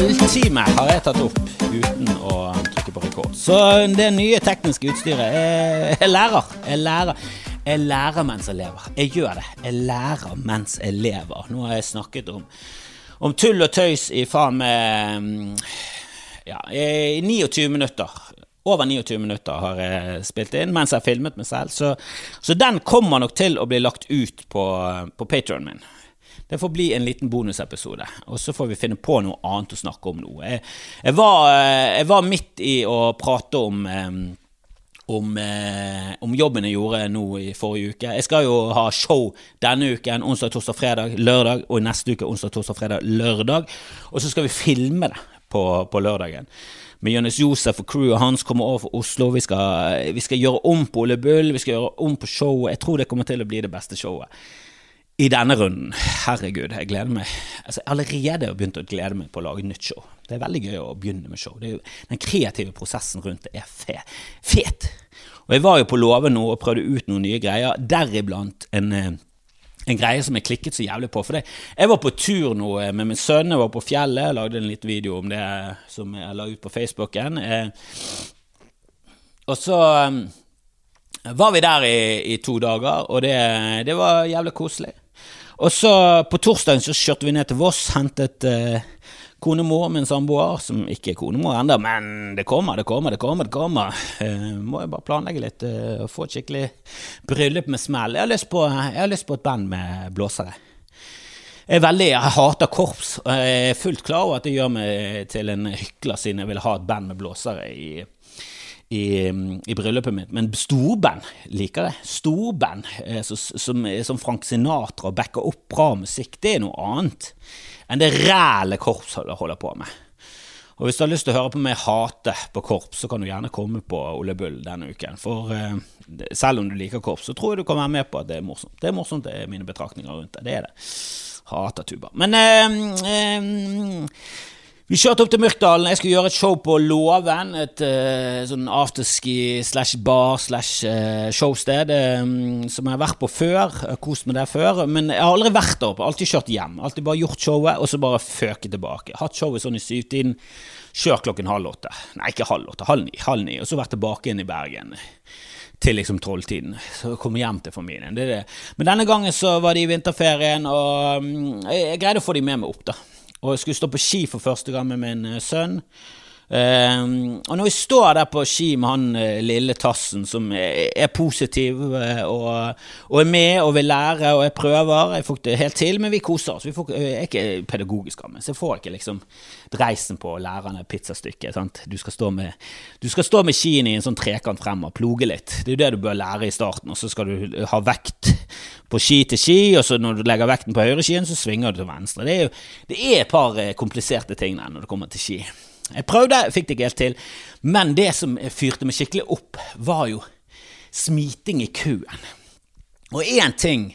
halvtime har jeg tatt opp uten å trykke på rekord. Så det nye tekniske utstyret Jeg, lærer. Jeg lærer. Jeg lærer mens jeg lever. Jeg gjør det. Jeg lærer mens jeg lever. Nå har jeg snakket om, om tull og tøys i faen meg ja, i 29 minutter. Over 29 minutter har jeg spilt inn mens jeg har filmet meg selv. Så, så den kommer nok til å bli lagt ut på, på Patrionen min. Det får bli en liten bonusepisode, og så får vi finne på noe annet å snakke om nå. Jeg, jeg, var, jeg var, midt i å prate om, om, om, jobben jeg gjorde nå i forrige uke. Jeg skal jo ha show denne uken, onsdag, torsdag, fredag, lørdag, og neste uke onsdag, torsdag, fredag, lørdag. Og så skal vi filme det på, på lørdagen med Jonis Josef og crewet hans kommer over fra Oslo. Vi skal, vi skal gjøre om på Ole Bull, vi skal gjøre om på showet. Jeg tror det kommer til å bli det beste showet i denne runden. Herregud, jeg gleder meg. Altså, jeg allerede begynt å glede meg på å lage nytt show. Det er veldig gøy å begynne med show. Jo, den kreative prosessen rundt det er fe fet. Og jeg var jo på låve nå og prøvde ut noen nye greier, deriblant en, eh, en greie som jeg klikket så jævlig på. For det, jeg var på tur nå eh, med min sønn, jeg var på fjellet, jeg lagde en liten video om det som jeg la ut på Facebooken. Eh, og så var vi der i, i to dager, og det, det var jævlig koselig. Og så på torsdagen så kjørte vi ned til Voss, hentet eh, konemor, min samboer, som ikke er konemor ennå, men det kommer, det kommer, det kommer. det kommer. Eh, må jeg bare planlegge litt, og få et skikkelig bryllup med smell. Jeg har lyst på, har lyst på et band med blåsere. Jeg, er veldig, jeg hater korps, jeg er fullt klar over at det gjør meg til en hykler siden jeg vil ha et band med blåsere i i, i, bryllupet mitt, men storband liker det. Storband eh, som, som, Frank Sinatra backer opp bra musikk, det er noe annet enn det ræle korps holder på med. Og Hvis du har lyst til å høre på meg hate på korps, så kan du gjerne komme på Ole Bull denne uken. For uh, selv om du liker korps, så tror jeg du kan være med på at det er morsomt. Det er morsomt, det er mine betraktninger rundt det. Det er det. Hater tuba. Men uh, uh, vi kjørte opp til Myrkdalen. Jeg skulle gjøre et show på Låven. Et uh, sånn afterski slash bar slash uh, showsted um, som jeg har vært på før. Kost meg der før. Men jeg har aldri vært der oppe. Alltid kjørt hjem. Alltid bare gjort showet, og så bare føket tilbake. Hatt showet sånn i syvtiden. Kjørt klokken halv åtte. Nei, ikke halv åtte. Halv ni. Halv ni. Og så vært tilbake igjen i Bergen til liksom tolvtiden. Så komme hjem til familien. Det er det. Men denne gangen så var de i vinterferien, og jeg, jeg greide å få de med meg opp, da og jeg skulle stå på ski for første gang med min eh, sønn. Um, og når vi står der på ski med han uh, lille tassen som er, positiv uh, og, og, er med og vil lære, og jeg prøver Jeg får ikke det helt til, men vi koser oss. Vi får, jeg er ikke pedagogisk av meg, så jeg får ikke liksom dreisen på lærerne pizzastykket. Sant? Du skal stå med, du skal stå med skiene i en sånn trekant frem og ploge litt. Det er jo det du bør lære i starten, og så skal du ha vekt på ski til ski, og så når du legger vekten på høyreskien, så svinger du til venstre. Det er jo det er et par kompliserte ting der når det kommer til ski. Jeg prøvde, fikk det ikke helt til. Men det som fyrte meg skikkelig opp, var jo smiting i køen. Og én ting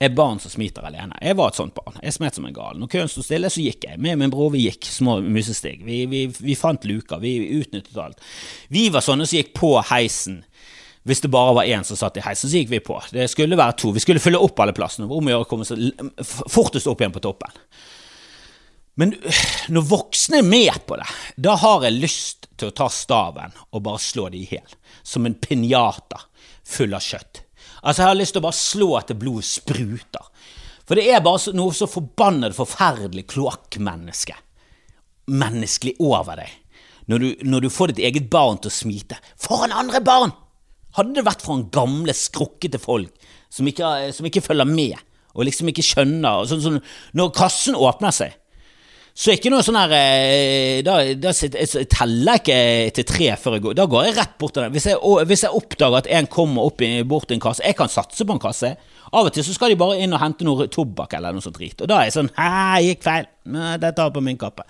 er barn som smiter alene. Jeg var et sånt barn. Jeg smet som en gal. Når køen sto stille, så gikk jeg. Med min bror vi gikk små musesteg. Vi, vi, vi fant luker. Vi utnyttet alt. Vi var sånne som gikk på heisen. Hvis det bare var én som satt i heisen, så gikk vi på. Det skulle være to. Vi skulle fylle opp alle plassene. Om å gjøre å komme så fortest opp igjen på toppen. Men når voksne er med på det, da har jeg lyst til å ta staven og bare slå det i hjel. Som en pinjata full av kjøtt. Altså, jeg har lyst til å bare slå etter blodet spruter. For det er bare noe så forbannet forferdelig kloakkmenneske menneskelig over deg. Når du, når du, får ditt eget barn til å smite foran andre barn! Hadde det vært foran gamle, skrukkete folk som ikke, som ikke følger med, og liksom ikke skjønner sånn, sånn, Når kassen åpner seg så ikke noe sånn her eh, Da, da jeg ikke til tre før jeg går. Da går jeg rett bort til den. Hvis jeg, hvis jeg oppdager at en kommer opp i, bort til en kasse Jeg kan satse på en kasse. Av og til så skal de bare inn og hente noe tobakk eller noe sånt drit. Og da er jeg sånn Hæ, gikk feil. Det tar på min kappe.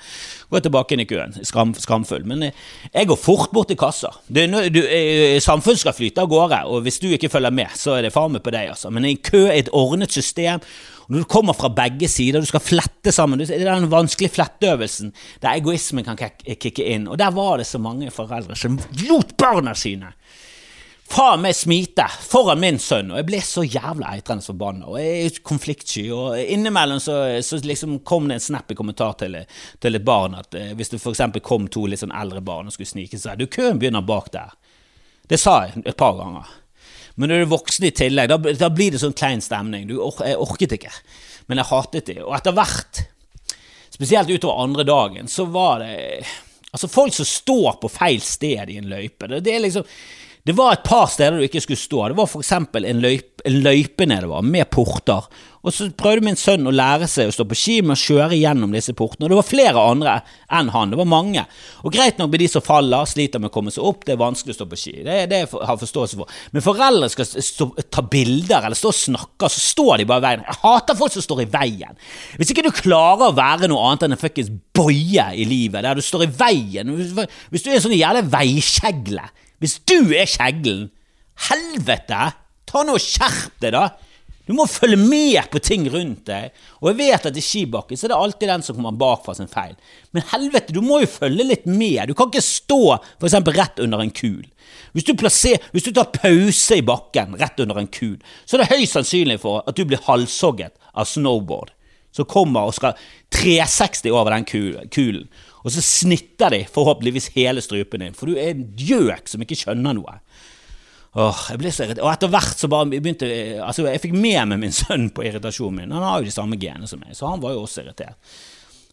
Går tilbake inn i køen. Skam, skamfull. Men eh, jeg går fort bort til kassa. Du, eh, samfunnet skal flyte av gårde, og hvis du ikke følger med, så er det faen meg på deg, altså. Men en kø er et ordnet system. Når du kommer fra begge sider, du skal flette sammen Det er den vanskelige fletteøvelsen der egoismen kan kicke inn. Og der var det så mange foreldre som lot barna sine faen meg smite foran min sønn, og jeg ble så jævla eitrende forbanna. Og jeg er konfliktsky, og innimellom så, så liksom kom det en snappy kommentar til, til, et barn at eh, hvis det f.eks. kom to litt sånn eldre barn og skulle snike seg Du, køen begynner bak der. Det sa jeg et par ganger. Men når du er voksen i tillegg, da, da blir det sånn klein stemning. Du, jeg orket ikke. Men jeg hatet det. Og etter hvert, spesielt utover andre dagen, så var det Altså, folk som står på feil sted i en løype. Det, det er liksom det var et par steder du ikke skulle stå. Det var f.eks. En, en løype nedover med porter. Og så prøvde min sønn å lære seg å stå på ski med å kjøre gjennom disse portene. Og det var flere andre enn han. Det var mange. Og greit nok med de som faller, sliter med å komme seg opp. Det er vanskelig å stå på ski. Det, det har forståelse for. Men foreldre skal stå, ta bilder eller stå og snakke, så står de bare i veien. Jeg hater folk som står i veien. Hvis ikke du klarer å være noe annet enn en fuckings boie i livet, der du står i veien Hvis du er en sånn jævla veiskjegle hvis du er kjeglen, helvete, ta nå og skjerp deg, da! Du må følge med på ting rundt deg. Og jeg vet at i skibakken så er det alltid den som kommer bak for sin feil. Men helvete, du må jo følge litt med. Du kan ikke stå eksempel rett under en kul. Hvis du, plasser, hvis du tar pause i bakken rett under en kul, så er det høyst sannsynlig for at du blir halshogget av snowboard som kommer og skal 360 over den kulen. Og så snitter de forhåpentligvis hele strupen din, for du er en gjøk som ikke skjønner noe. Åh, jeg ble så irritert. Og etter hvert så bare begynte Altså, jeg fikk med meg min sønn på irritasjonen min. Han har jo de samme genene som meg, så han var jo også irritert.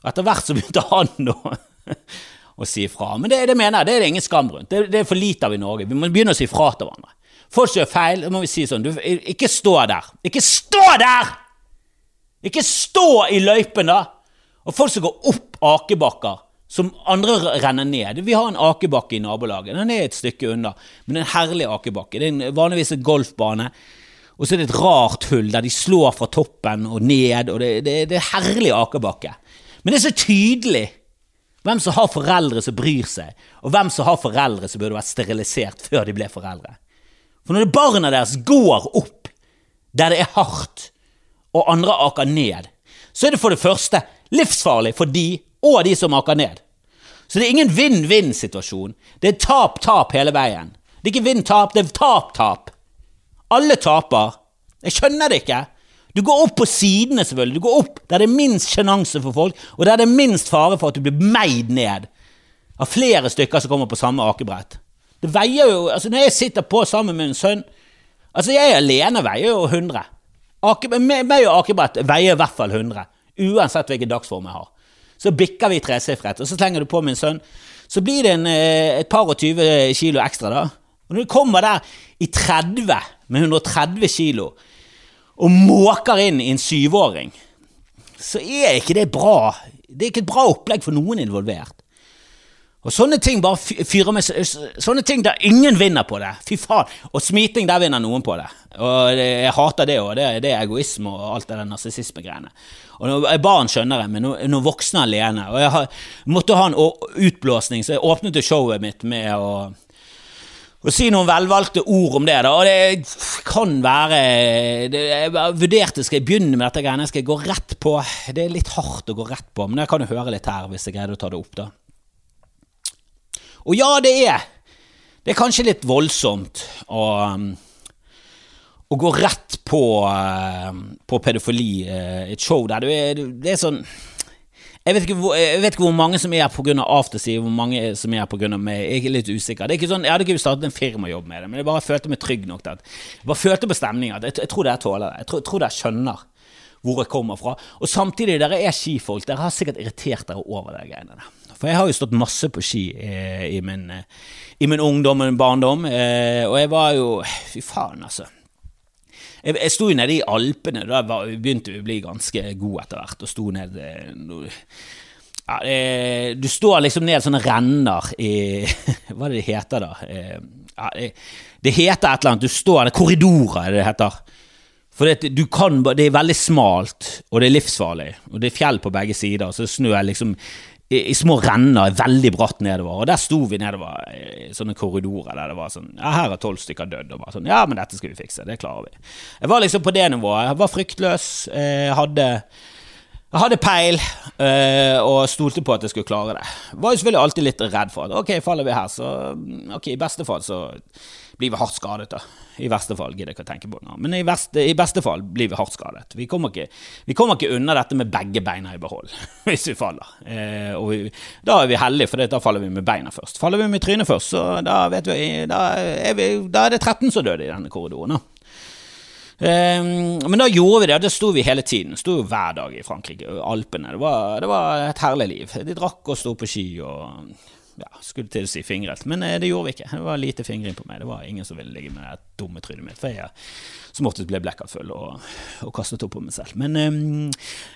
Og etter hvert så begynte han å, å si fra. Men det, det, mener jeg, det er det ingen skam rundt. Det, det er for lite av i Norge. Vi må begynne å si fra til hverandre. Folk gjør feil, må vi si sånn du, Ikke stå der! Ikke stå der! Ikke stå i løypen, da! Og folk som går opp akebakker som andre renner ned. Vi har en akebakke i nabolaget. Den er et stykke unna, men en herlig akebakke. Det er en, vanligvis en golfbane. Og så er det et rart hull der de slår fra toppen og ned, og det, det, det er herlig akebakke. Men det er så tydelig hvem som har foreldre som bryr seg, og hvem som har foreldre som burde vært sterilisert før de ble foreldre. For når barna deres går opp der det er hardt, og andre aker ned, så er det for det første livsfarlig for de og de som maker ned. Så det er ingen vinn-vinn-situasjon. Det er tap-tap hele veien. Det er ikke vinn-tap, det er tap-tap. Alle taper. Jeg skjønner det ikke. Du går opp på sidene, selvfølgelig. Du går opp der det er minst sjenanse for folk, og der det er minst fare for at du blir meid ned av flere stykker som kommer på samme akebrett. Det veier jo Altså, når jeg sitter på sammen med min sønn Altså, jeg alene veier jo 100. Ake, meg og akebrett veier i hvert fall 100. Uansett hvilken dagsform jeg har. Så bikker vi tresifret, og så slenger du på min sønn. Så blir det en, eh, et par og tyve kilo ekstra, da. Og når du kommer der i 30 med 130 kilo og måker inn i en syvåring, så er ikke det bra. Det er ikke et bra opplegg for noen involvert. Og sånne ting bare fyrer med Sånne ting der ingen vinner på det. Fy faen. Og smiting, der vinner noen på det. Og jeg hater det òg. Det, det, er egoisme og alt det der narsissismegreiene. Og når, Barn skjønner jeg, men når voksne alene Og jeg måtte ha en utblåsning, så jeg åpnet showet mitt med å å si noen velvalgte ord om det. da, og Det kan være det, Jeg vurderte skal jeg begynne med dette greiene. Skal jeg gå rett på? Det er litt hardt å gå rett på, men jeg kan jo høre litt her hvis jeg greide å ta det opp. da. Og ja, det er Det er kanskje litt voldsomt å, um, å gå rett på, uh, på pedofili, i et show der du er Det er sånn jeg vet, hvor, jeg vet, ikke hvor, mange som er pga. Aftersi, hvor mange som er pga. meg. Jeg er litt usikker. Det er ikke sånn, Jeg hadde ikke startet en firmajobb med det, men jeg bare følte meg trygg nok Jeg bare følte på stemninga. Jeg, jeg, tror dere tåler det. Jeg tror, jeg tror dere skjønner hvor jeg kommer fra. Og samtidig, dere er skifolk. Dere har sikkert irritert dere over de greiene der. For jeg har jo stått masse på ski eh, i, min, eh, i, min, ungdom og barndom, eh, og jeg var jo Fy faen, altså. Jeg, jeg sto jo nede i Alpene, da var, begynte vi å bli ganske gode etter hvert, og sto ned ja, det, Du står liksom ned sånne renner i Hva er det det heter, da? Ja, det, det, heter et eller annet. Du står der Korridorer, er det det heter. For det, kan, det, er veldig smalt, og det er livsfarlig. Og det er fjell på begge sider, så snø er liksom i, i, små renner veldig bratt nedover. Og der sto vi nedover i sånne korridorer der det var sånn Ja, her er tolv stykker dødd. Og bare sånn Ja, men dette skal vi fikse. Det klarer vi. Jeg var liksom på det nivået. Jeg var fryktløs. Jeg hadde Jeg hadde peil øh, og stolte på at jeg skulle klare det. Var jo selvfølgelig alltid litt redd for at ok, faller vi her, så ok, i beste fall så blir vi hardt skadet. da. I verste fall gidder jeg ikke å tenke på det. Men i, verste, i beste fall blir vi hardt skadet. Vi kommer, ikke, vi kommer ikke unna dette med begge beina i behold hvis vi faller. Eh, og vi, da er vi heldige, for da faller vi med beina først. Faller vi med trynet først, så da, vi, da, er, da er det 13 som døde i denne korridoren. da. Um, men da gjorde vi det, og det sto vi hele tiden. Sto jo hver dag i Frankrike, i Alpene. Det var, det var, et herlig liv. De drakk og sto på ski og ja, skulle til å si fingret, men eh, det gjorde vi ikke. Det var lite fingring på meg. Det var ingen som ville ligge med det dumme trynet mitt, for jeg som oftest ble blackout full og, og, kastet opp på meg selv. Men um,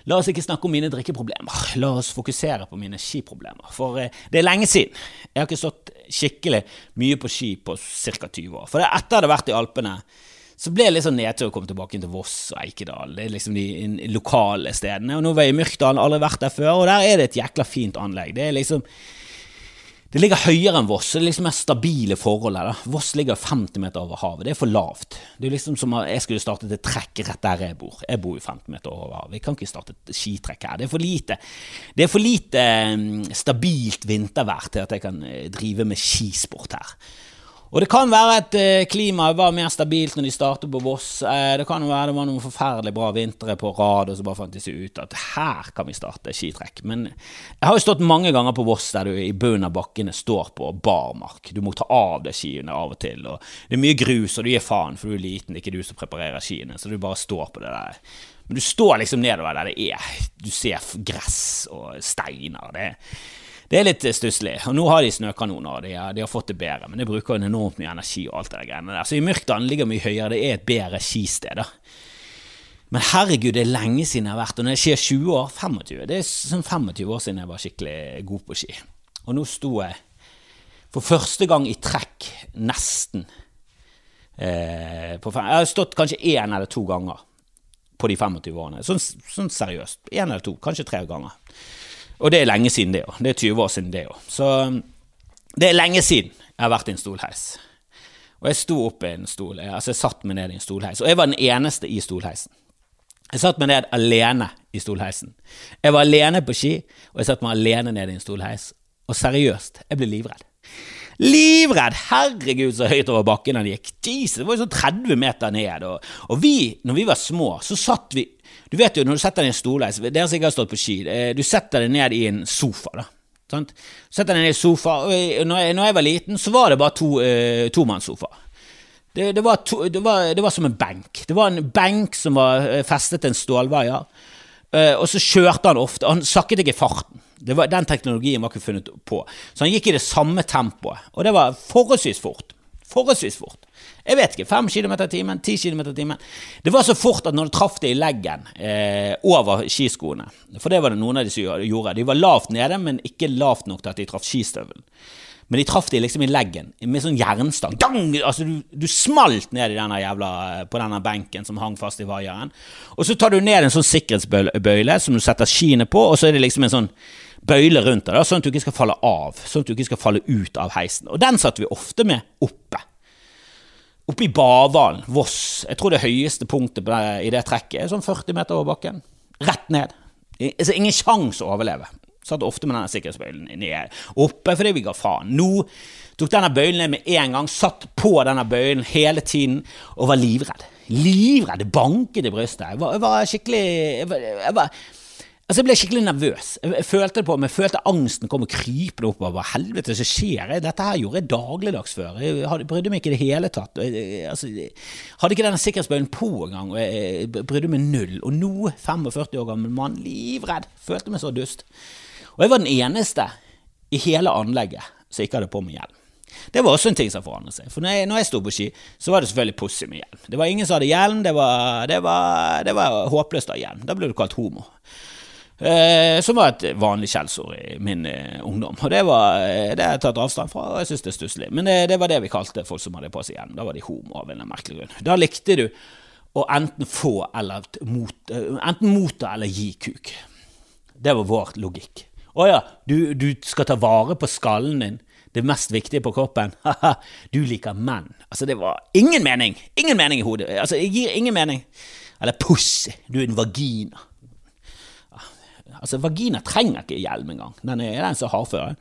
la oss ikke snakke om mine drikkeproblemer. La oss fokusere på mine skiproblemer. For uh, det er lenge siden. Jeg har ikke stått skikkelig mye på ski på ca. 20 år. For det er etter det har vært i Alpene så ble det litt sånn nedtur å komme tilbake til Voss og Eikedal. Det er liksom de, lokale stedene. Og nå var jeg i Myrkdalen, aldri vært der før, og der er det et jækla fint anlegg. Det er liksom det ligger høyere enn Voss, det er liksom mer stabile forhold her. Voss ligger 50 meter over havet. Det er for lavt. Det er liksom som om jeg skulle startet et trekk rett der jeg bor. Jeg bor jo 50 meter over havet. Jeg kan ikke starte et skitrekk her. Det er for lite, det er for lite um, stabilt vintervær til at jeg kan eh, drive med skisport her. Og det kan være at eh, klimaet var mer stabilt når de startet på Voss. Eh, det kan jo være det var noen forferdelig bra vintre på rad, og så bare fant de seg ut at her kan vi starte skitrekk. Men jeg har jo stått mange ganger på Voss der du i bunnen av bakkene står på barmark. Du må ta av deg skiene av og til, og det er mye grus, og du gir faen, for du er liten, det er ikke du som preparerer skiene, så du bare står på det der. Men du står liksom nedover der det er. Du ser gress og steiner. det er det er litt stusslig. Og nå har de snøkanoner, og de de har fått det bedre, men det bruker en enormt mye energi og alt det greiene der. Så i Myrkdalen ligger mye høyere, det er et bedre skisted. da. Men herregud, det er lenge siden jeg har vært, og når jeg sier 20 år, 25 Det er sånn 25 år siden jeg var skikkelig god på ski. Og nå sto jeg for første gang i trekk, nesten. Eh, jeg har stått kanskje én eller to ganger på de 25 årene. Sånn, sånn seriøst. Én eller to, kanskje tre ganger. Og det er lenge siden, det òg. Det er 20 år siden, det òg. Så um, det er lenge siden jeg har vært i en stolheis. Og jeg sto opp i en stol, altså jeg satt meg ned i en stolheis, og jeg var den eneste i stolheisen. Jeg satt meg ned alene i stolheisen. Jeg var alene på ski, og jeg satt meg alene ned i en stolheis. Og seriøst, jeg ble livredd. Livredd! Herregud, så høyt over bakken han gikk. Jesus, det var jo sånn 30 meter ned. Og, og vi, når vi var små, så satt vi du vet jo, når du setter deg i en stolheis Dere som ikke har stått på ski, eh, du setter deg ned i en sofa. da sant? Setter deg ned i sofa. og når jeg, når jeg var liten, så var det bare to, uh, tomannssofa. Det, det, var to, det, var, det, var som en benk. Det var en benk som var eh, festet til en stålvaier. Uh, og så kjørte han ofte. Han sakket ikke farten. Var, den teknologien var ikke funnet på. Så han gikk i det samme tempoet. Og det var forholdsvis fort. Forholdsvis fort. Jeg vet ikke, 5 km i timen, 10 km i timen. Det var så fort at når du traff det i leggen eh, over skiskoene For det var det noen av de som gjorde. De var lavt nede, men ikke lavt nok til at de traff skistøvelen. Men de traff de liksom i leggen med sånn jernstang. Dang! Altså, du, du, smalt ned i denne jævla, på denne benken som hang fast i vaieren. Og så tar du ned en sånn sikkerhetsbøyle som du setter skiene på, og så er det liksom en sånn bøyle rundt deg, sånn at du ikke skal falle av. Sånn at du ikke skal falle ut av heisen. Og den satt vi ofte med oppe. Oppe i Bavalen, Voss, jeg tror det høyeste punktet i det trekket er sånn 40 meter over bakken. Rett ned. Altså, ingen sjanse å overleve. Satt ofte med denne sikkerhetsbøylen ned oppe fordi vi ga faen. Nå tok denne bøylen ned med en gang, satt på denne bøylen hele tiden og var livredd. Livredd. Banket i brystet. Jeg var, jeg var skikkelig jeg var, jeg var Altså, Jeg ble skikkelig nervøs. Jeg følte det på meg, følte angsten kom krypende oppover. Helvete, så skjer jeg? Dette her gjorde jeg dagligdags før. Jeg brydde meg ikke i det hele tatt. Jeg, altså, jeg hadde ikke denne sikkerhetsbøylen på engang. og Jeg brydde meg null. Og nå, 45 år gammel mann, livredd. Følte meg så dust. Og jeg var den eneste i hele anlegget som ikke hadde på meg hjelm. Det var også en ting som forandret seg. For når jeg, når jeg sto på ski, så var det selvfølgelig pussig med hjelm. Det var ingen som hadde hjelm. Det var, det var, det var håpløst å ha hjelm. Da ble du kalt homo. Eh, som var et vanlig skjellsord i min eh, ungdom. Og det, var, eh, det har jeg tatt avstand fra, og jeg syns det er stusslig. Men det, det, var det vi kalte folk som hadde på seg hjelm. Da var de homo av en merkelig grunn. Da likte du å enten få eller mot, eh, enten motta eller gi kuk. Det var vår logikk. Å ja, du, du skal ta vare på skallen din det mest viktige på kroppen. Du liker menn. Altså, det var ingen mening. Ingen mening i hodet. Altså, det gir ingen mening. Eller pussy. Du er en vagina. Altså, vagina trenger ikke hjelm engang. Den er den som har før.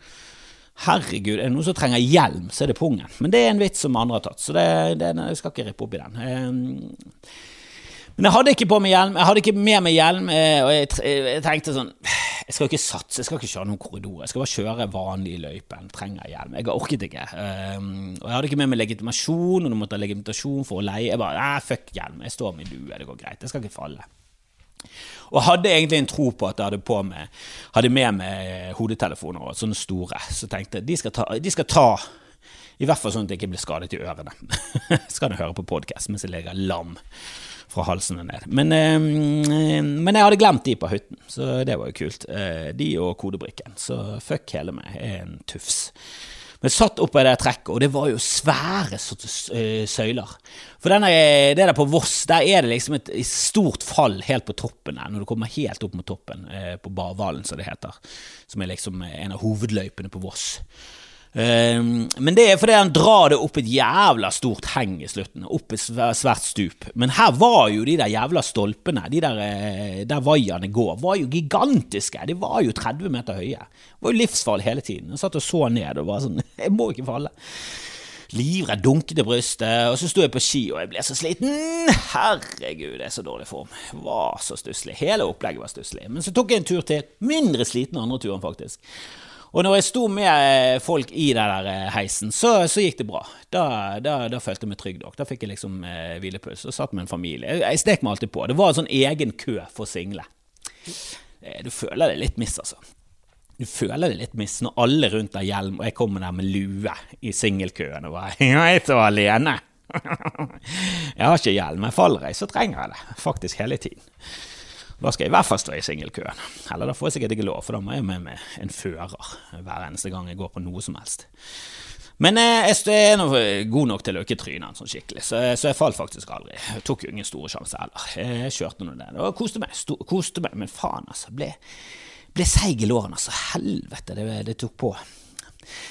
Herregud, er det noen som trenger hjelm, så er det pungen. Men det er en vits som andre har tatt, så det, det, jeg skal ikke rippe opp i den. Um, men jeg hadde ikke på meg hjelm, jeg hadde ikke med meg hjelm, eh, og jeg, jeg, tenkte sånn Jeg skal ikke satse, jeg skal ikke kjøre noen korridor, jeg skal bare kjøre vanlig i løypen. Trenger hjelm. Jeg orket ikke. Um, og jeg hadde ikke med meg legitimasjon, og du måtte ha legitimasjon for å leie. Jeg bare fuck hjelm, jeg står med lue, det går greit. Jeg skal ikke falle. Og hadde egentlig en tro på at jeg hadde, med, hadde med meg hodetelefoner og sånne store. Så tenkte jeg de skal ta, de skal ta i hvert fall sånn at jeg ikke blir skadet i ørene. skal du høre på podkast mens jeg ligger lam fra halsen og ned. Men, eh, men, jeg hadde glemt de på hytten, så det var jo kult. Eh, de og kodebrikken. Så fuck hele meg, jeg er en tufs. Men satt oppe i det trekket, og det var jo svære eh, søyler. For denne, det der på Voss, der er det liksom et stort fall helt på toppen der, når du kommer helt opp mot toppen, på Barvalen, som det heter. Som er liksom en av hovedløypene på Voss. Ehm, men det er fordi han drar det opp et jævla stort heng i slutten. Opp et svært stup. Men her var jo de der jævla stolpene, de der, eh, der vaierne går, var jo gigantiske. De var jo 30 meter høye. Det var jo livsfarlig hele tiden. Jeg satt og så ned og var sånn Jeg må ikke falle. Livredd, dunket i brystet, og så sto jeg på ski, og jeg ble så sliten. Herregud, det er så dårlig form. Jeg var så stusslig. Hele opplegget var stusslig. Men så tok jeg en tur til. Mindre sliten andre turen, faktisk. Og når jeg sto med eh, folk i den der eh, heisen, så, så gikk det bra. Da, da, da, følte jeg meg trygg. Da fikk jeg liksom eh, hvilepuls og satt med en familie. Jeg, jeg stek meg alltid på. Det var en sånn egen kø for single. Eh, du føler det litt miss, altså. Du føler det litt miss når alle rundt har hjelm, og jeg kommer der med lue i singelkøen og bare Jeg er så alene. jeg har ikke hjelm, men faller jeg, så trenger jeg det. Faktisk hele tiden. Da skal jeg i hvert fall stå i singelkøen. Eller da får jeg sikkert ikke lov, for da må jeg med meg en fører hver eneste gang jeg går på noe som helst. Men eh, jeg er god nok til å ikke tryne han sånn skikkelig, så, så, jeg falt faktisk aldri. Jeg tok jo ingen store sjanser heller. Jeg kjørte nå det. Og koste meg, sto, koste meg, men faen, altså. Ble, ble seig i lårene, altså. Helvete, det, det, tok på.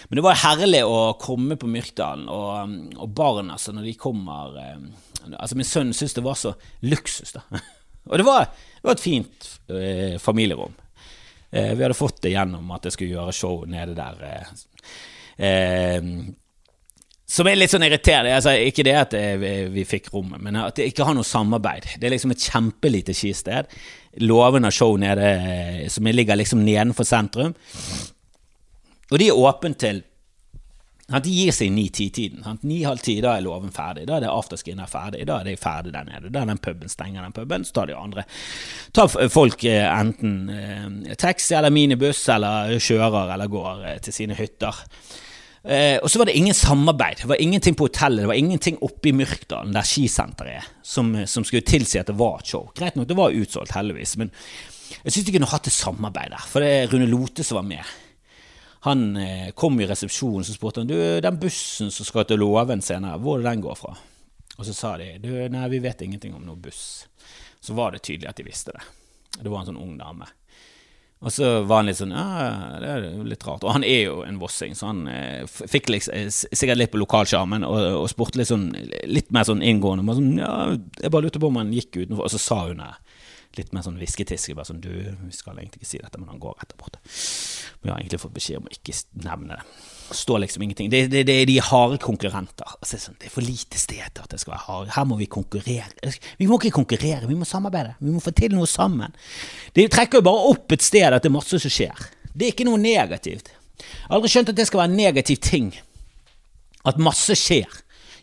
Men det var herlig å komme på Myrkdalen, og, og barn, altså, når de kommer eh, Altså, min sønn syntes det var så luksus, da. Og det var, det var et fint eh, familierom. Eh, vi hadde fått det gjennom at jeg skulle gjøre show nede der. Eh, eh som er litt sånn irriterende. Altså, ikke det at eh, vi, fikk rommet, men at det ikke har noe samarbeid. Det er liksom et kjempelite skisted. Låven av show nede som ligger liksom nedenfor sentrum. Og de er åpne til de gir seg i ni-ti-tiden. Ni-halv ti, da er låven ferdig. Da er det afterskin er ferdig. Da er de ferdig der nede. Da er den puben stenger den puben, så tar de andre. Tar folk eh, enten eh, taxi eller minibuss eller kjører eller går eh, til sine hytter. Eh, og så var det ingen samarbeid. Det var ingenting på hotellet, det var ingenting oppe i Myrkdalen, der skisenteret er, som, som, skulle tilsi at det var et show. Greit nok, det var utsolgt, heldigvis, men jeg syns de kunne hatt et samarbeid der. For det er Rune Lote som var med han eh, kom i resepsjonen så spurte han du, den bussen som skal til Låven senere, hvor er det den går fra? Og så sa de du, nei, vi vet ingenting om noen buss. Så var det tydelig at de visste det. Det var en sånn ung dame. Og så var han litt sånn ja, det er litt rart. Og han er jo en vossing, så han eh, fikk liksom, sikkert litt på lokalskjermen og, og spurte litt sånn litt mer sånn inngående. Sånn, ja, jeg bare lurte på om han gikk utenfor, og så sa hun det litt mer sånn hvisketiske. Bare sånn Du, skal egentlig ikke si dette, men han går rett borte. Vi har egentlig fått beskjed om å ikke nevne det. Står liksom ingenting. Det, det, det er de harde konkurrenter. Altså, det er for lite sted til at det skal være harde. Her må vi konkurrere. Vi må ikke konkurrere, vi må samarbeide. Vi må få til noe sammen. Det trekker jo bare opp et sted at det er masse som skjer. Det er ikke noe negativt. Jeg har aldri skjønt at det skal være en negativ ting. At masse skjer.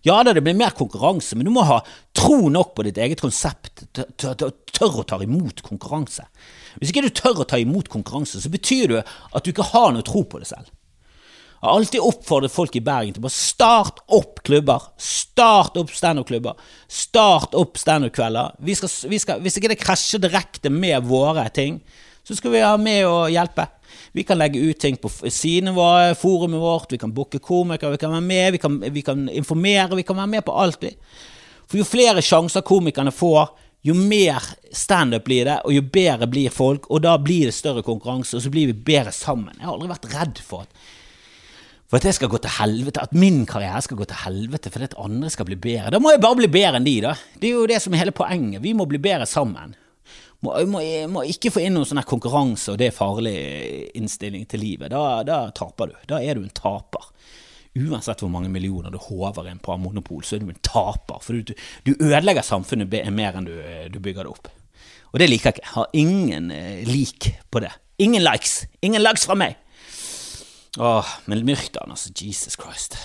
Ja da, det blir mer konkurranse, men du må ha tro nok på ditt eget konsept til å tørre å ta imot konkurranse. Hvis ikke du tør å ta imot konkurranse, så betyr det at du ikke har noe tro på det selv. Jeg har alltid oppfordret folk i Bergen til bare start opp klubber. Start opp standup-klubber. Start opp standup-kvelder. Hvis ikke det krasjer direkte med våre ting, så skal vi ha med å hjelpe. Vi kan legge ut ting på sidene våre, forumet vårt, vi kan booke komikere, vi kan være med, vi kan, vi kan, informere, vi kan være med på alt. For jo flere sjanser komikerne får, jo mer standup blir det, og jo bedre blir folk, og da blir det større konkurranse, og så blir vi bedre sammen. Jeg har aldri vært redd for at, for at skal gå til helvete, at min karriere skal gå til helvete fordi at andre skal bli bedre. Da må jeg bare bli bedre enn de, da. Det er jo det som er hele poenget. Vi må bli bedre sammen. Må, må, må ikke få inn noen sånn konkurranse, og det er farlig innstilling til livet. Da, da taper du. Da er du en taper. Uansett hvor mange millioner du håver inn på monopol, så er du en taper. For du, du ødelegger samfunnet mer enn du, du, bygger det opp. Og det liker jeg ikke. Jeg har ingen eh, lik på det. Ingen likes. Ingen likes fra meg. Åh, men Myrkdalen, altså. Jesus Christ.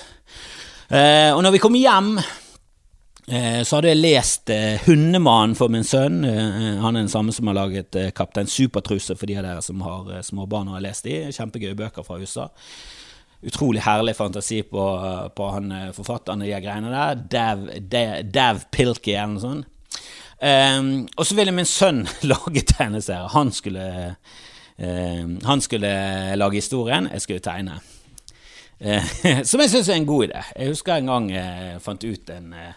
Eh, og når vi kom hjem så hadde jeg lest eh, 'Hundemannen' for min sønn. Eh, han er den samme som har laget eh, 'Kaptein Supertruse' for de av dere som har eh, små barn og har lest de. Kjempegøye bøker fra USA. Utrolig herlig fantasi på, på han forfatteren de greiene der. Dav, Dav, Dav Pilkey eller noe sånt. Um, og så ville min sønn lage tegneserier. Han skulle, uh, han skulle lage historien, jeg skulle tegne. Uh, som jeg syns er en god idé. Jeg husker en gang jeg fant ut en uh,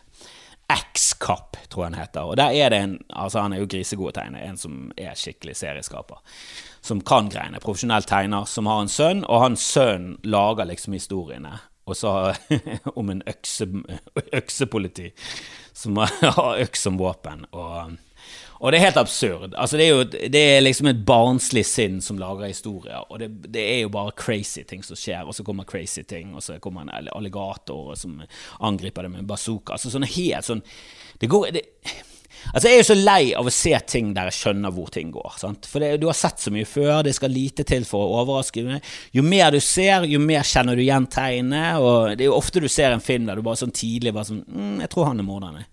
X-Kapp, tror jeg han heter. Og der er det en altså Han er jo grisegod å tegne, en som er skikkelig serieskaper. Som kan greiene. Profesjonell tegner som har en sønn, og hans sønn lager liksom historiene. Og så om en økse, øksepoliti som har øks som våpen. Og, og, det er helt absurd. Altså, det er jo det er liksom et barnslig sinn som lager historier. Og det, det, er jo bare crazy ting som skjer, og så kommer crazy ting, og så kommer en alligator som angriper det med en bazooka. Altså sånn helt sånn Det går det, Altså, Jeg er jo så lei av å se ting der jeg skjønner hvor ting går. Sant? For det, du har sett så mye før, det skal lite til for å overraske deg. Jo mer du ser, jo mer kjenner du igjen tegnet. Og det er jo ofte du ser en film der du bare sånn tidlig bare sånn mm, 'Jeg tror han er morderen'.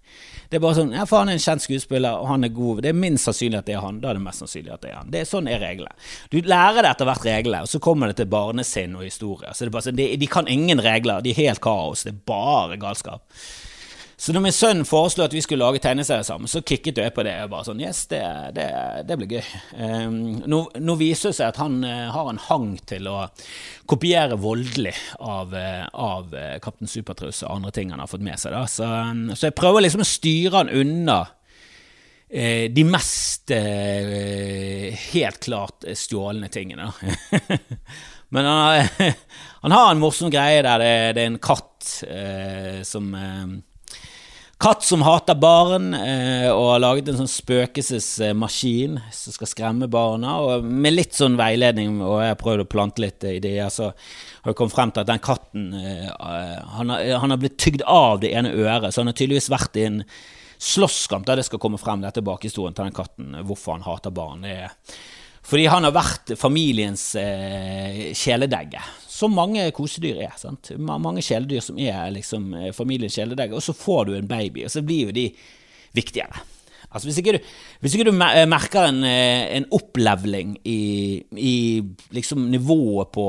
Det er bare sånn, ja, for Han er en kjent skuespiller, og han er god. Det er minst sannsynlig at det er han. Da er det mest sannsynlig at det er han. Det er Sånn er reglene. Du lærer det etter hvert reglene, og så kommer det til barnesinn og historie. Så det er bare sånn, de, de kan ingen regler. De er helt kaos. Det er bare galskap. Så når min sønn foreslo at vi skulle lage tegneserie sammen, så kicket jeg på det. Jeg bare sånn, yes, det, det, det blir gøy. Um, nå, nå, viser det seg at han uh, har en hang til å kopiere voldelig av, uh, av uh, Kaptein Supertrus og andre ting han har fått med seg. Da. Så, um, så jeg prøver liksom å styre han unna de mest helt klart stjålne tingene. Men han, han, har en morsom greie der det, det er en katt som Katt som hater barn, eh, og har laget en sånn spøkelsesmaskin som skal skremme barna. Og med litt sånn veiledning, og jeg har prøvd å plante litt ideer, så har jeg kommet frem til at den katten eh, han, har, han har blitt tygd av det ene øret, så han har tydeligvis vært i en slåsskamp der det skal komme frem dette bakhistorien til den katten, hvorfor han hater barn. Det er fordi han har vært familiens eh, kjæledegge som mange kosedyr er. sant? Mange kjæledyr som er liksom eh, familiens kjæledegg. Og så får du en baby, og så blir jo de viktigere. Altså Hvis ikke du, hvis ikke du eh, merker en, eh, en opplevling i, i liksom nivået på,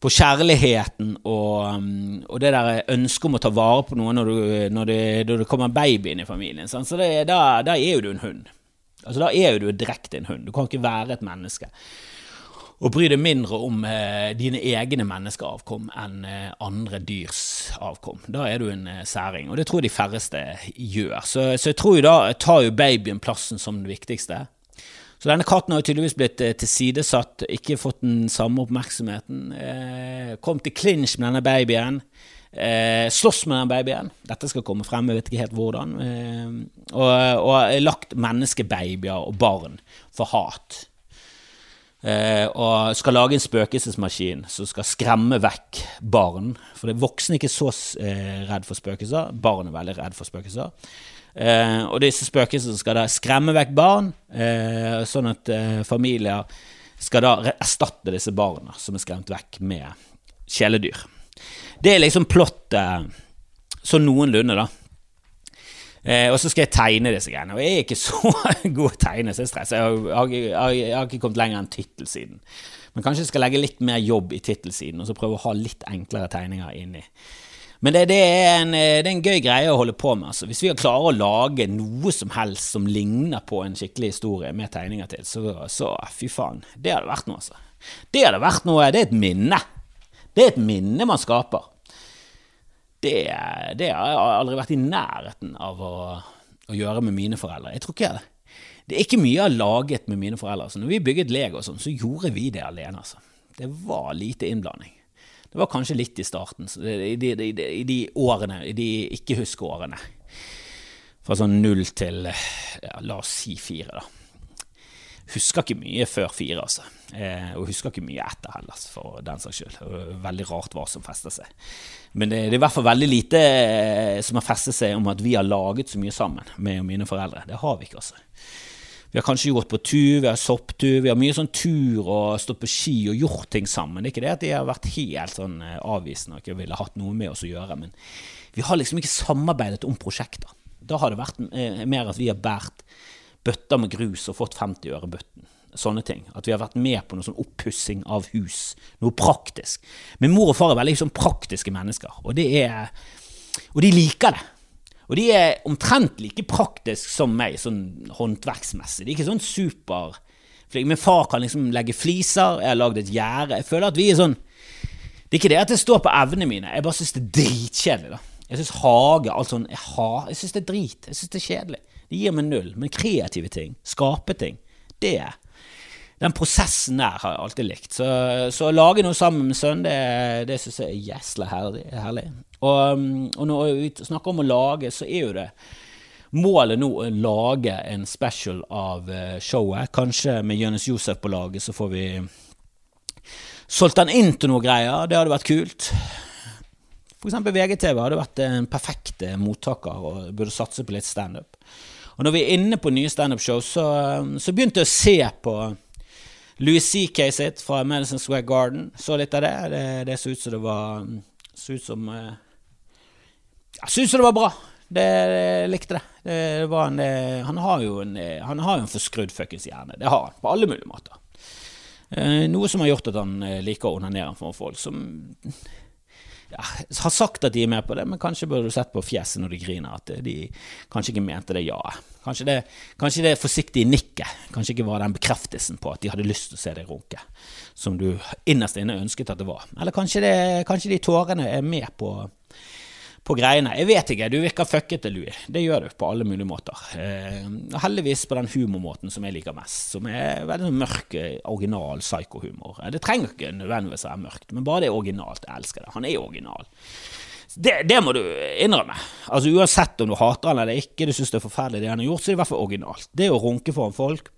på kjærligheten og, mm, og, det der ønsket om å ta vare på noe når, du, når, det, når det, kommer babyen i familien, sant? så det, da, da er jo du en hund. Altså Da er jo du direkte en hund. Du kan ikke være et menneske og bry deg mindre om eh, dine egne menneskeavkom enn eh, andre dyrs avkom. Da er du en eh, særing, og det tror jeg de færreste gjør. Så, så jeg tror jo da tar jo babyen plassen som det viktigste. Så denne katten har jo tydeligvis blitt eh, tilsidesatt, ikke fått den samme oppmerksomheten. Eh, kom til clinch med denne babyen. Eh, slåss med den babyen. Dette skal komme frem, jeg vet ikke helt hvordan. Og, og lagt menneskebabyer og barn for hat. Eh, og skal lage en spøkelsesmaskin som skal skremme vekk barn. For det er ikke så eh, redd for spøkelser. Barn er veldig redd for spøkelser. Eh, og disse spøkelsene skal da skremme vekk barn, eh, sånn at eh, familier skal da erstatte disse barna som er skremt vekk, med kjæledyr. Det er liksom plottet sånn noenlunde, da. Eh, og så skal jeg tegne disse greiene. Og jeg er ikke så god å tegne, så jeg stresser. Jeg, har, jeg, jeg har ikke kommet lenger enn tittelsiden. Men kanskje jeg skal legge litt mer jobb i tittelsiden, og så prøve å ha litt enklere tegninger inni. Men det, det, er en, det, er en, gøy greie å holde på med. Altså. Hvis vi klarer å lage noe som helst som ligner på en skikkelig historie med tegninger til, så, så fy faen. Det hadde vært noe, altså. Det hadde vært noe, det er et minne. Det er et minne man skaper det, det, har jeg aldri vært i nærheten av å, å, gjøre med mine foreldre. Jeg tror ikke det. Det er ikke mye jeg har laget med mine foreldre. Så når vi bygget Lego, sånn, så gjorde vi det alene. Altså. Det var lite innblanding. Det var kanskje litt i starten, i de, de, i de, årene, i de ikke-huske-årene. Fra sånn null til ja, la oss si fire, da. Husker ikke mye før fire, altså. Eh, og husker ikke mye etter heller, for den saks skyld. Veldig rart hva som fester seg. Men det, det, er i hvert fall veldig lite eh, som har festet seg om at vi har laget så mye sammen, meg og mine foreldre. Det har vi ikke, altså. Vi har kanskje gått på tur, vi har sopptur, vi har mye sånn tur og stått på ski og gjort ting sammen. Det er ikke det at de har vært helt sånn eh, avvisende og ikke ville hatt noe med oss å gjøre, men vi har liksom ikke samarbeidet om prosjekter. Da har det vært eh, mer at vi har båret bøtter med grus og fått 50 øre bøtten. Sånne ting. At vi har vært med på noe sånn oppussing av hus. Noe praktisk. Min mor og far er veldig sånn praktiske mennesker, og, er, og de liker det. Og de er omtrent like praktisk som meg, sånn håndverksmessig. De er ikke sånn super Min far kan liksom legge fliser, jeg har lagd et gjerde. Jeg føler at vi er sånn Det er ikke det at det står på evnene mine, jeg bare syns det er dritkjedelig. da. Jeg syns hage alt sånn, Jeg, har, jeg syns det er drit. Jeg syns det er kjedelig. Det gir meg null. Men kreative ting, skape ting, det Den prosessen der har jeg alltid likt. Så, så å lage noe sammen med sønnen, det, det syns jeg er jæsla herlig. Og, og, når vi snakker om å lage, så er jo det målet nå å lage en special av eh, showet. Kanskje med Jonis Josef på laget, så får vi solgt den inn til noe greier. Det hadde vært kult. F.eks. VGTV hadde vært en perfekt mottaker og burde satse på litt standup. Og når vi er inne på nye standup-show, så, så, begynte jeg å se på Louis C.K. sitt fra Madison Square Garden. Så litt av det. Det, det så ut som det var Så ut som eh, Jeg syns det var bra. Det, jeg likte det. det var en, han har jo en, han har en forskrudd fuckings hjerne. Det har han, på alle mulige måter. Eh, noe som har gjort at han eh, liker å onanere for folk som ja, har sagt at de er med på det, men kanskje burde du sett på fjeset når de griner at de kanskje ikke mente det ja. Kanskje det, kanskje det forsiktige nikket kanskje ikke var den bekreftelsen på at de hadde lyst til å se deg runke, som du innerst inne ønsket at det var. Eller kanskje, det, kanskje de tårene er med på på greiene. Jeg vet ikke, du virker fuckete, Louis. Det gjør du på alle mulige måter. Eh, heldigvis på den humormåten som jeg liker mest, som er veldig sånn mørk, original psykohumor. Det trenger ikke nødvendigvis være mørkt, men bare det er originalt. Jeg elsker det. Han er original. Det, det, må du innrømme. Altså Uansett om du hater han eller ikke, du syns det er forferdelig det han har gjort, så er det i hvert fall originalt. Det å runke foran folk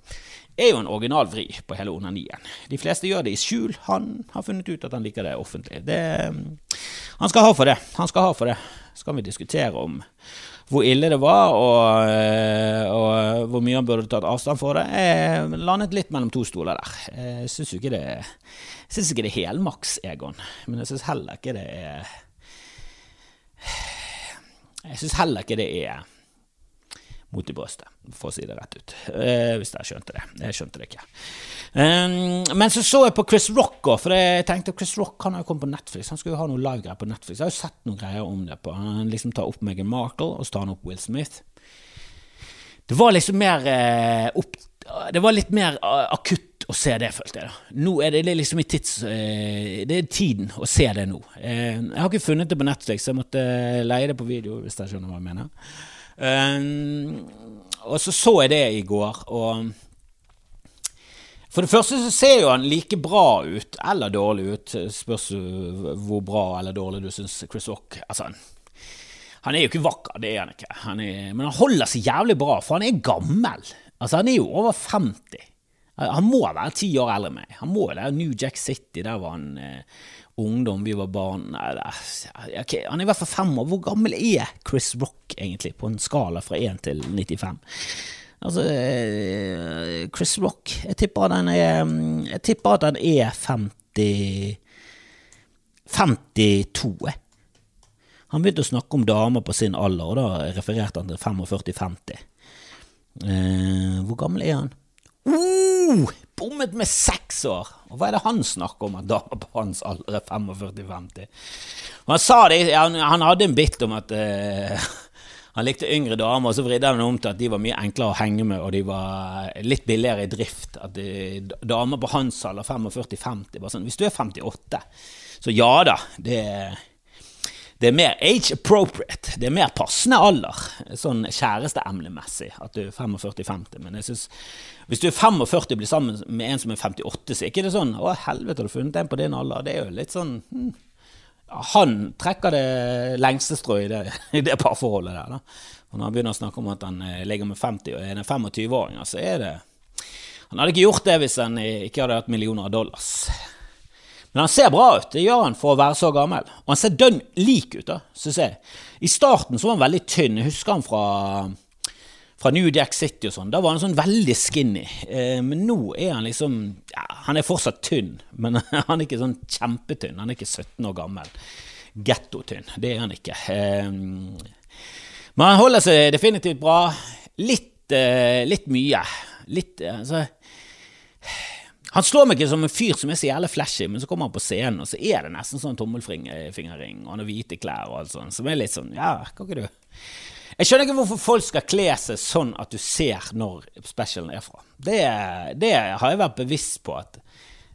er jo en original vri på hele onanien. De fleste gjør det i skjul. Han har funnet ut at han liker det offentlig. Det, han skal ha for det. Han skal ha for det. Så kan vi diskutere om hvor ille det var, og, eh, og hvor mye han burde tatt avstand for det. Jeg landet litt mellom to stoler der. Jeg syns ikke det syns ikke det er helmaks, Egon, men jeg syns heller ikke det er Jeg syns heller ikke det er mot i brøstet, for å si det rett ut. Eh, hvis jeg skjønte det. Jeg skjønte det ikke. Um, men så så jeg på Chris Rock for jeg tenkte Chris Rock han har jo kommet på Netflix. Han skulle jo ha noen livegreier på Netflix. Jeg har jo sett noen greier om det. på Han liksom tar opp Meghan Markle, og så tar han opp Will Smith. Det var liksom mer eh, opp, Det var litt mer uh, akutt å se det, følte jeg. da. Nå er det, det er liksom i tids... Eh, det er tiden å se det nå. Eh, jeg har ikke funnet det på Netflix, så jeg måtte leie det på video, hvis jeg skjønner hva jeg mener. Um, og så så jeg det i går, og For det første så ser jo han like bra ut, eller dårlig ut, spørs hvor bra eller dårlig du syns Chris Rock Altså, han er jo ikke vakker, det er han ikke, han er, men han holder seg jævlig bra, for han er gammel. Altså, han er jo over 50. Han må være ti år eldre enn meg. Han må det. New Jack City, der var han eh, ungdom, vi var barn Nei, okay, Han er i hvert fall fem år. Hvor gammel er Chris Rock egentlig, på en skala fra 1 til 95? Altså, eh, Chris Rock Jeg tipper at han er, jeg tipper at han er 50 52. Han begynte å snakke om damer på sin alder, og da refererte han til 45-50. Eh, hvor gammel er han? Uh, bommet med seks år! Og hva er det han snakker om, at damer på hans alder er 45-50? Han sa det, han, han, hadde en bit om at uh, han likte yngre damer, og så vridde han om til at de var mye enklere å henge med, og de var litt billigere i drift. At damer på hans alder, 45-50 sånn, Hvis du er 58, så ja da, det er det er mer age appropriate. Det er mer passende alder, sånn kjæresteemnemessig, at du er 45-50. Men jeg synes, hvis du er 45 og blir sammen med en som er 58, så er ikke det sånn 'Å, helvete, har du funnet en på din alder?' Det er jo litt sånn hm. Han trekker det lengste strået i det, det parforholdet der. da. Og når han begynner å snakke om at han eh, ligger med 50 og er en 25-åring, så er det Han hadde ikke gjort det hvis han ikke hadde hatt millioner av dollars. Men han ser bra ut, det gjør han for å være så gammel. Og han ser dønn lik ut, da, syns jeg. I starten så var han veldig tynn. Jeg husker han fra, fra New Jack City og sånn. Da var han sånn veldig skinny. Eh, men nå er han liksom ja, Han er fortsatt tynn, men han er ikke sånn kjempetynn. Han er ikke 17 år gammel. Gettotynn. Det er han ikke. Eh, men han holder seg definitivt bra. Litt, eh, litt mye. Litt altså han slår meg ikke som en fyr som er så jævlig flashy, men så kommer han på scenen, og så er det nesten sånn tommelfingerring, og han har hvite klær og alt sånt, som er litt sånn Ja, kan ikke du Jeg skjønner ikke hvorfor folk skal kle seg sånn at du ser når specialen er fra. Det, det har jeg vært bevisst på at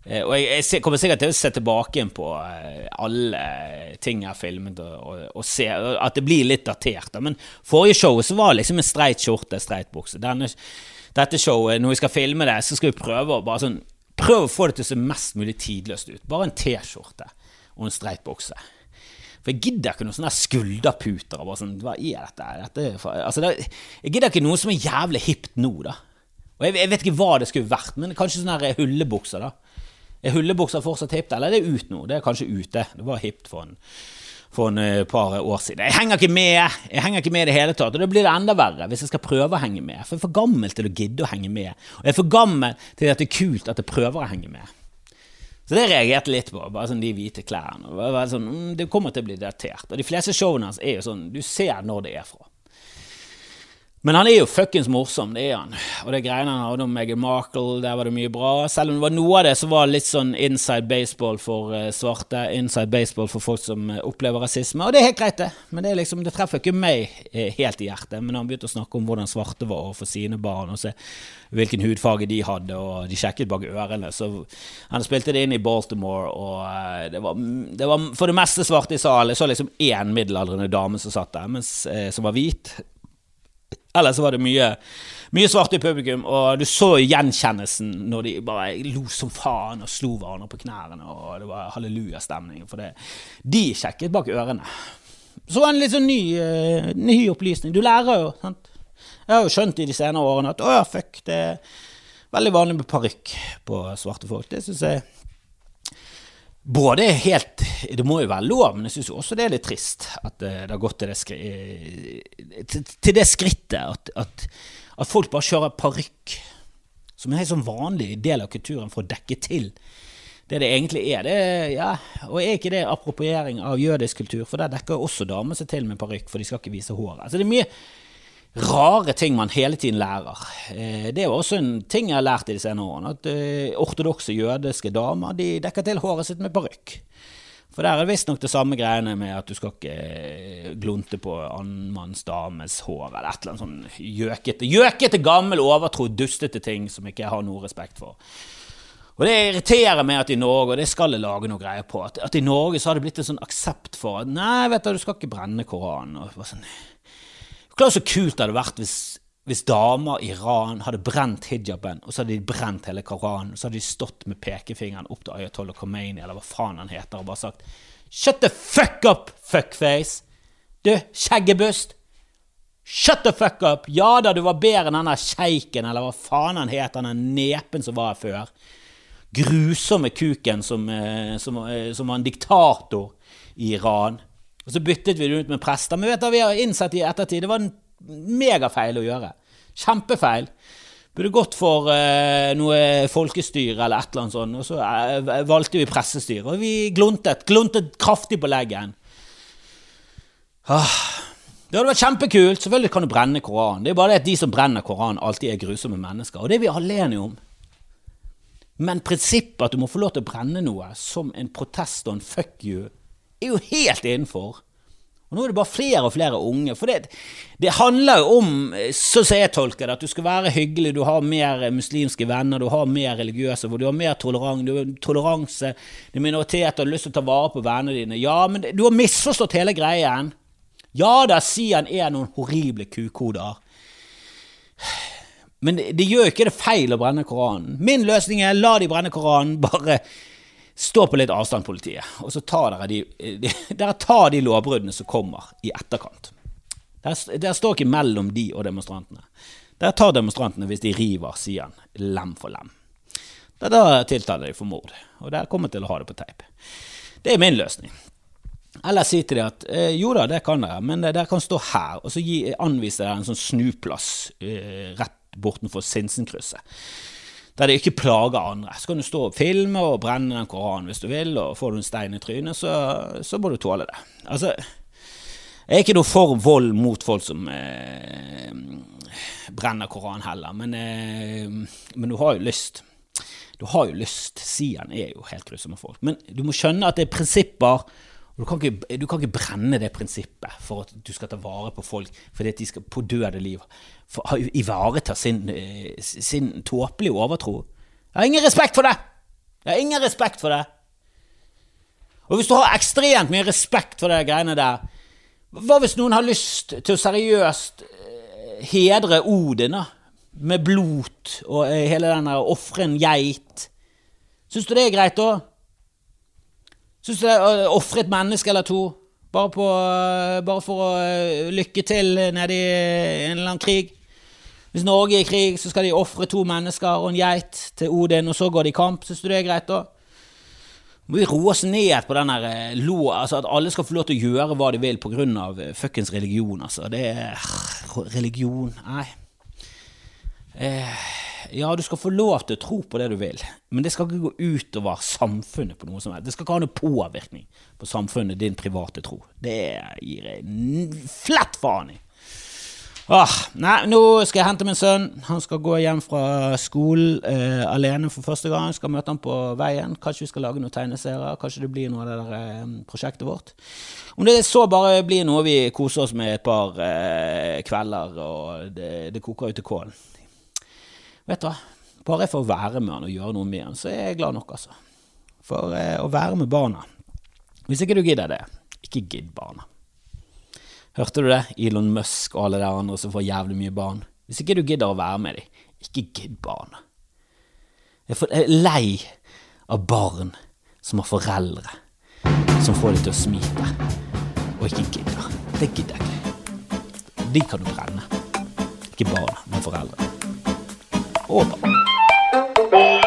eh, og jeg, jeg, kommer sikkert til å se tilbake igjen på eh, alle ting jeg har filmet, og, og, og, se at det blir litt datert. Men forrige show så var det liksom en streit skjorte, streit bukse. Dette showet, når vi skal filme det, så skal vi prøve å bare sånn Prøv å få det til å se mest mulig tidløst ut. Bare en T-skjorte og en streit bukse. For jeg gidder ikke noen sånne skulderputer. Bare sånn, hva er dette? dette altså, det, jeg gidder ikke noe som er jævlig hipt nå, da. Og jeg, jeg, vet ikke hva det skulle vært, men kanskje sånne hullebukser, da. Er hullebukser fortsatt hipt, eller er det ut nå? Det er kanskje ute. Det var hipt for en for et eh, par år siden. Jeg henger ikke med Jeg henger ikke med i det hele tatt, og da blir det enda verre hvis jeg skal prøve å henge med. For jeg er for gammel til å gidde å henge med, og jeg er for gammel til at det er kult at jeg prøver å henge med. Så det reagerte litt på, bare sånn de hvite klærne. Sånn, mm, det kommer til å bli datert. Og de fleste showene hans er jo sånn, du ser når det er fra. Men han er jo fuckings morsom, det er han. Og det greiene han hadde om Meghan Markle, der var det mye bra. Selv om det var noe av det som var litt sånn inside baseball for uh, svarte. Inside baseball for folk som uh, opplever rasisme. Og det er helt greit, det. Men det, liksom, det treffer ikke meg uh, helt i hjertet. Men han begynte å snakke om hvordan svarte var overfor sine barn, og se hvilken hudfarge de hadde, og de sjekket bak ørene. Så han spilte det inn i Baltimore, og det var, det, var, for det meste svarte i salen. Jeg så liksom én middelaldrende dame som satt der, mens, som var hvit. Ellers var det mye, mye svarte i publikum, og du så gjenkjennelsen når de bare lo som faen og slo hverandre på knærne, og det var hallelujastemning. For det. de sjekket bak ørene. Så var det en litt sånn ny, uh, ny opplysning. Du lærer jo, sant. Jeg har jo skjønt i de senere årene at å ja, fuck, det er veldig vanlig med parykk på svarte folk. Det syns jeg både helt Det må jo være lov, men jeg syns også det er litt trist at eh, det har gått til det, eh, til det skrittet at, at, at, folk bare kjører parykk, som er en sånn vanlig del av kulturen for å dekke til det det egentlig er. Det, ja, og er ikke det appropriering av jødisk kultur? For der dekker også damer seg til med parykk, for de skal ikke vise håret. Altså det er mye rare ting man hele tiden lærer. Eh, det er også en ting jeg har lært i de senere årene, at eh, ortodokse jødiske damer de dekker til håret sitt med parykk. For der er det visstnok det samme greiene med at du skal ikke eh, glunte på annenmanns dames hår, eller et eller annet sånn gjøkete, gjøkete gammel, overtro, dustete ting som ikke jeg har noe respekt for. Og Det irriterer meg at i Norge, og det skal jeg lage noe greier på, at, at i Norge så har det blitt en sånn aksept for at nei, vet du, du skal ikke brenne Koranen. og sånn, Klart så kult det hadde vært hvis, hvis damer i Iran hadde brent hijaben, og så hadde de brent hele Koranen, og så hadde de stått med pekefingeren opp til Ayatollah Khomeini, eller hva faen han heter, og bare sagt Shut the fuck up, fuckface! Du, skjeggebust! Shut the fuck up! Ja da, du var bedre enn denne sjeiken, eller hva faen han het, den nepen som var her før. Grusomme kuken som, eh, som, eh, som var en diktator i Iran. Og så byttet vi det ut med prester. Men vet du, vi har innsett i ettertid det var en megafeil å gjøre. Kjempefeil. Burde gått for uh, noe folkestyre eller et eller annet sånt, og så uh, valgte vi pressestyre. Og vi gluntet, gluntet kraftig på leggen. Ah. Det hadde vært kjempekult. Selvfølgelig kan du brenne Koranen. Det er bare det at de som brenner Koranen, alltid er grusomme mennesker. Og det er vi alle enige om. Men prinsippet at du må få lov til å brenne noe som en protest og en fuck you er jo helt innenfor. Og Nå er det bare flere og flere unge. For det, det handler jo om, sånn som jeg tolker det, at du skal være hyggelig, du har mer muslimske venner, du har mer religiøse, du har mer tolerant, du har toleranse, du er minoriteter, og har lyst til å ta vare på vennene dine. Ja, men du har misforstått hele greien. Ja da, Sian er noen horrible kukoder. Men det, det gjør ikke det feil å brenne Koranen. Min løsning er la de brenne Koranen, bare Stå på litt avstand, politiet, og så tar dere, de, de, dere tar de lovbruddene som kommer i etterkant. Dere, dere står ikke mellom de og demonstrantene. Dere tar demonstrantene hvis de river siden lem for lem. Da, da tiltaler de for mord, og dere kommer til å ha det på teip. Det er min løsning. Eller si til dem at eh, jo da, det kan dere, men dere kan stå her, og så anvise dere en sånn snuplass eh, rett bortenfor Sinsenkrysset. Der de ikke plager andre. Så kan du stå og filme og brenne den Koranen hvis du vil, og får du en stein i trynet, så, så må du tåle det. Altså, jeg er ikke noe for vold mot folk som eh, brenner Koranen heller, men, eh, men, du har jo lyst. Du har jo lyst. Sian er jo helt grusomme folk. Men du må skjønne at det er prinsipper du kan, ikke, du kan, ikke, brenne det prinsippet for at du skal ta vare på folk fordi at de skal på døde liv for, ivareta sin, eh, sin tåpelige overtro. Jeg har ingen respekt for det! Jeg har ingen respekt for det! Og hvis du har ekstremt mye respekt for de greiene der, hva hvis noen har lyst til å seriøst eh, hedre Odin da? med blot og eh, hele den der ofre en geit? Syns du det er greit, da? Syns du det er å ofre et menneske eller to bare, på, bare for å eh, lykke til nede i en eller annen krig? Hvis Norge er i krig, så skal de ofre to mennesker og en geit til Odin, og så går de i kamp. Syns du det er greit, da? Må vi roe oss ned på den der lo, altså at alle skal få lov til å gjøre hva de vil pga. Fuckings religion, altså. Det er Religion Nei. Eh, ja, du skal få lov til å tro på det du vil, men det skal ikke gå utover samfunnet på noe som helst. Det skal ikke ha noe påvirkning på samfunnet, din private tro. Det gir jeg flett faen i. Åh, nei, nå skal jeg hente min sønn. Han skal gå hjem fra skolen eh, alene for første gang. Jeg skal møte han på veien. Kanskje vi skal lage noen tegneserier. Kanskje det blir noe av det der eh, prosjektet vårt. Om det så bare blir noe vi koser oss med et par eh, kvelder, og det, det koker ut til kålen. Vet du hva, bare for å være med han og gjøre noe med han, så er jeg glad nok, altså. For eh, å være med barna. Hvis ikke du gidder det, ikke gidd barna. Hørte du det? Elon Musk og alle de andre som får jævlig mye barn. Hvis ikke du gidder å være med dem, ikke gidd barna. Jeg er lei av barn som har foreldre som får dem til å smite, og ikke gidder. Det gidder jeg ikke. De kan du brenne. Ikke barna, men コード。